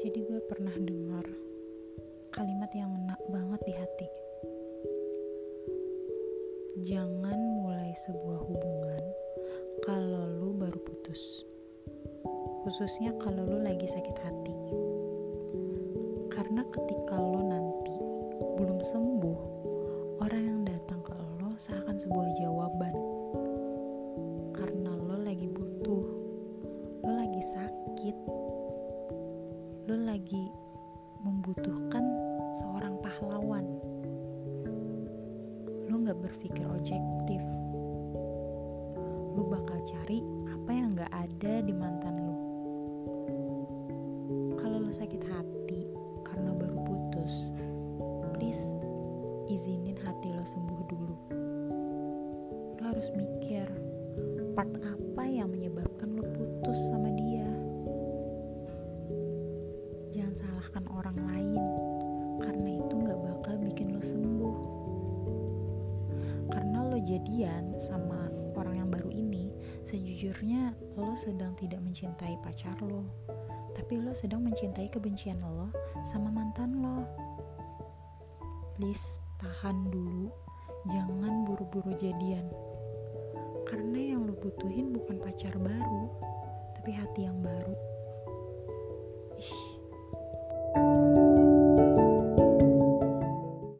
Jadi gue pernah dengar kalimat yang enak banget di hati. Jangan mulai sebuah hubungan kalau lu baru putus. Khususnya kalau lu lagi sakit hati. Karena ketika lo nanti belum sembuh, orang yang datang ke lo seakan sebuah jawaban. Karena lo lagi butuh, lo lagi sakit, lo lagi membutuhkan seorang pahlawan. Lo gak berpikir objektif. Lo bakal cari apa yang gak ada di mantan lo. Kalau lo sakit hati karena baru putus, please izinin hati lo sembuh dulu. Lo harus mikir part apa yang menyebabkan lo putus sama dia. Jangan salahkan orang lain karena itu gak bakal bikin lo sembuh. Karena lo jadian sama orang yang baru ini, sejujurnya lo sedang tidak mencintai pacar lo, tapi lo sedang mencintai kebencian lo sama mantan lo. Please tahan dulu, jangan buru-buru jadian. Karena yang lo butuhin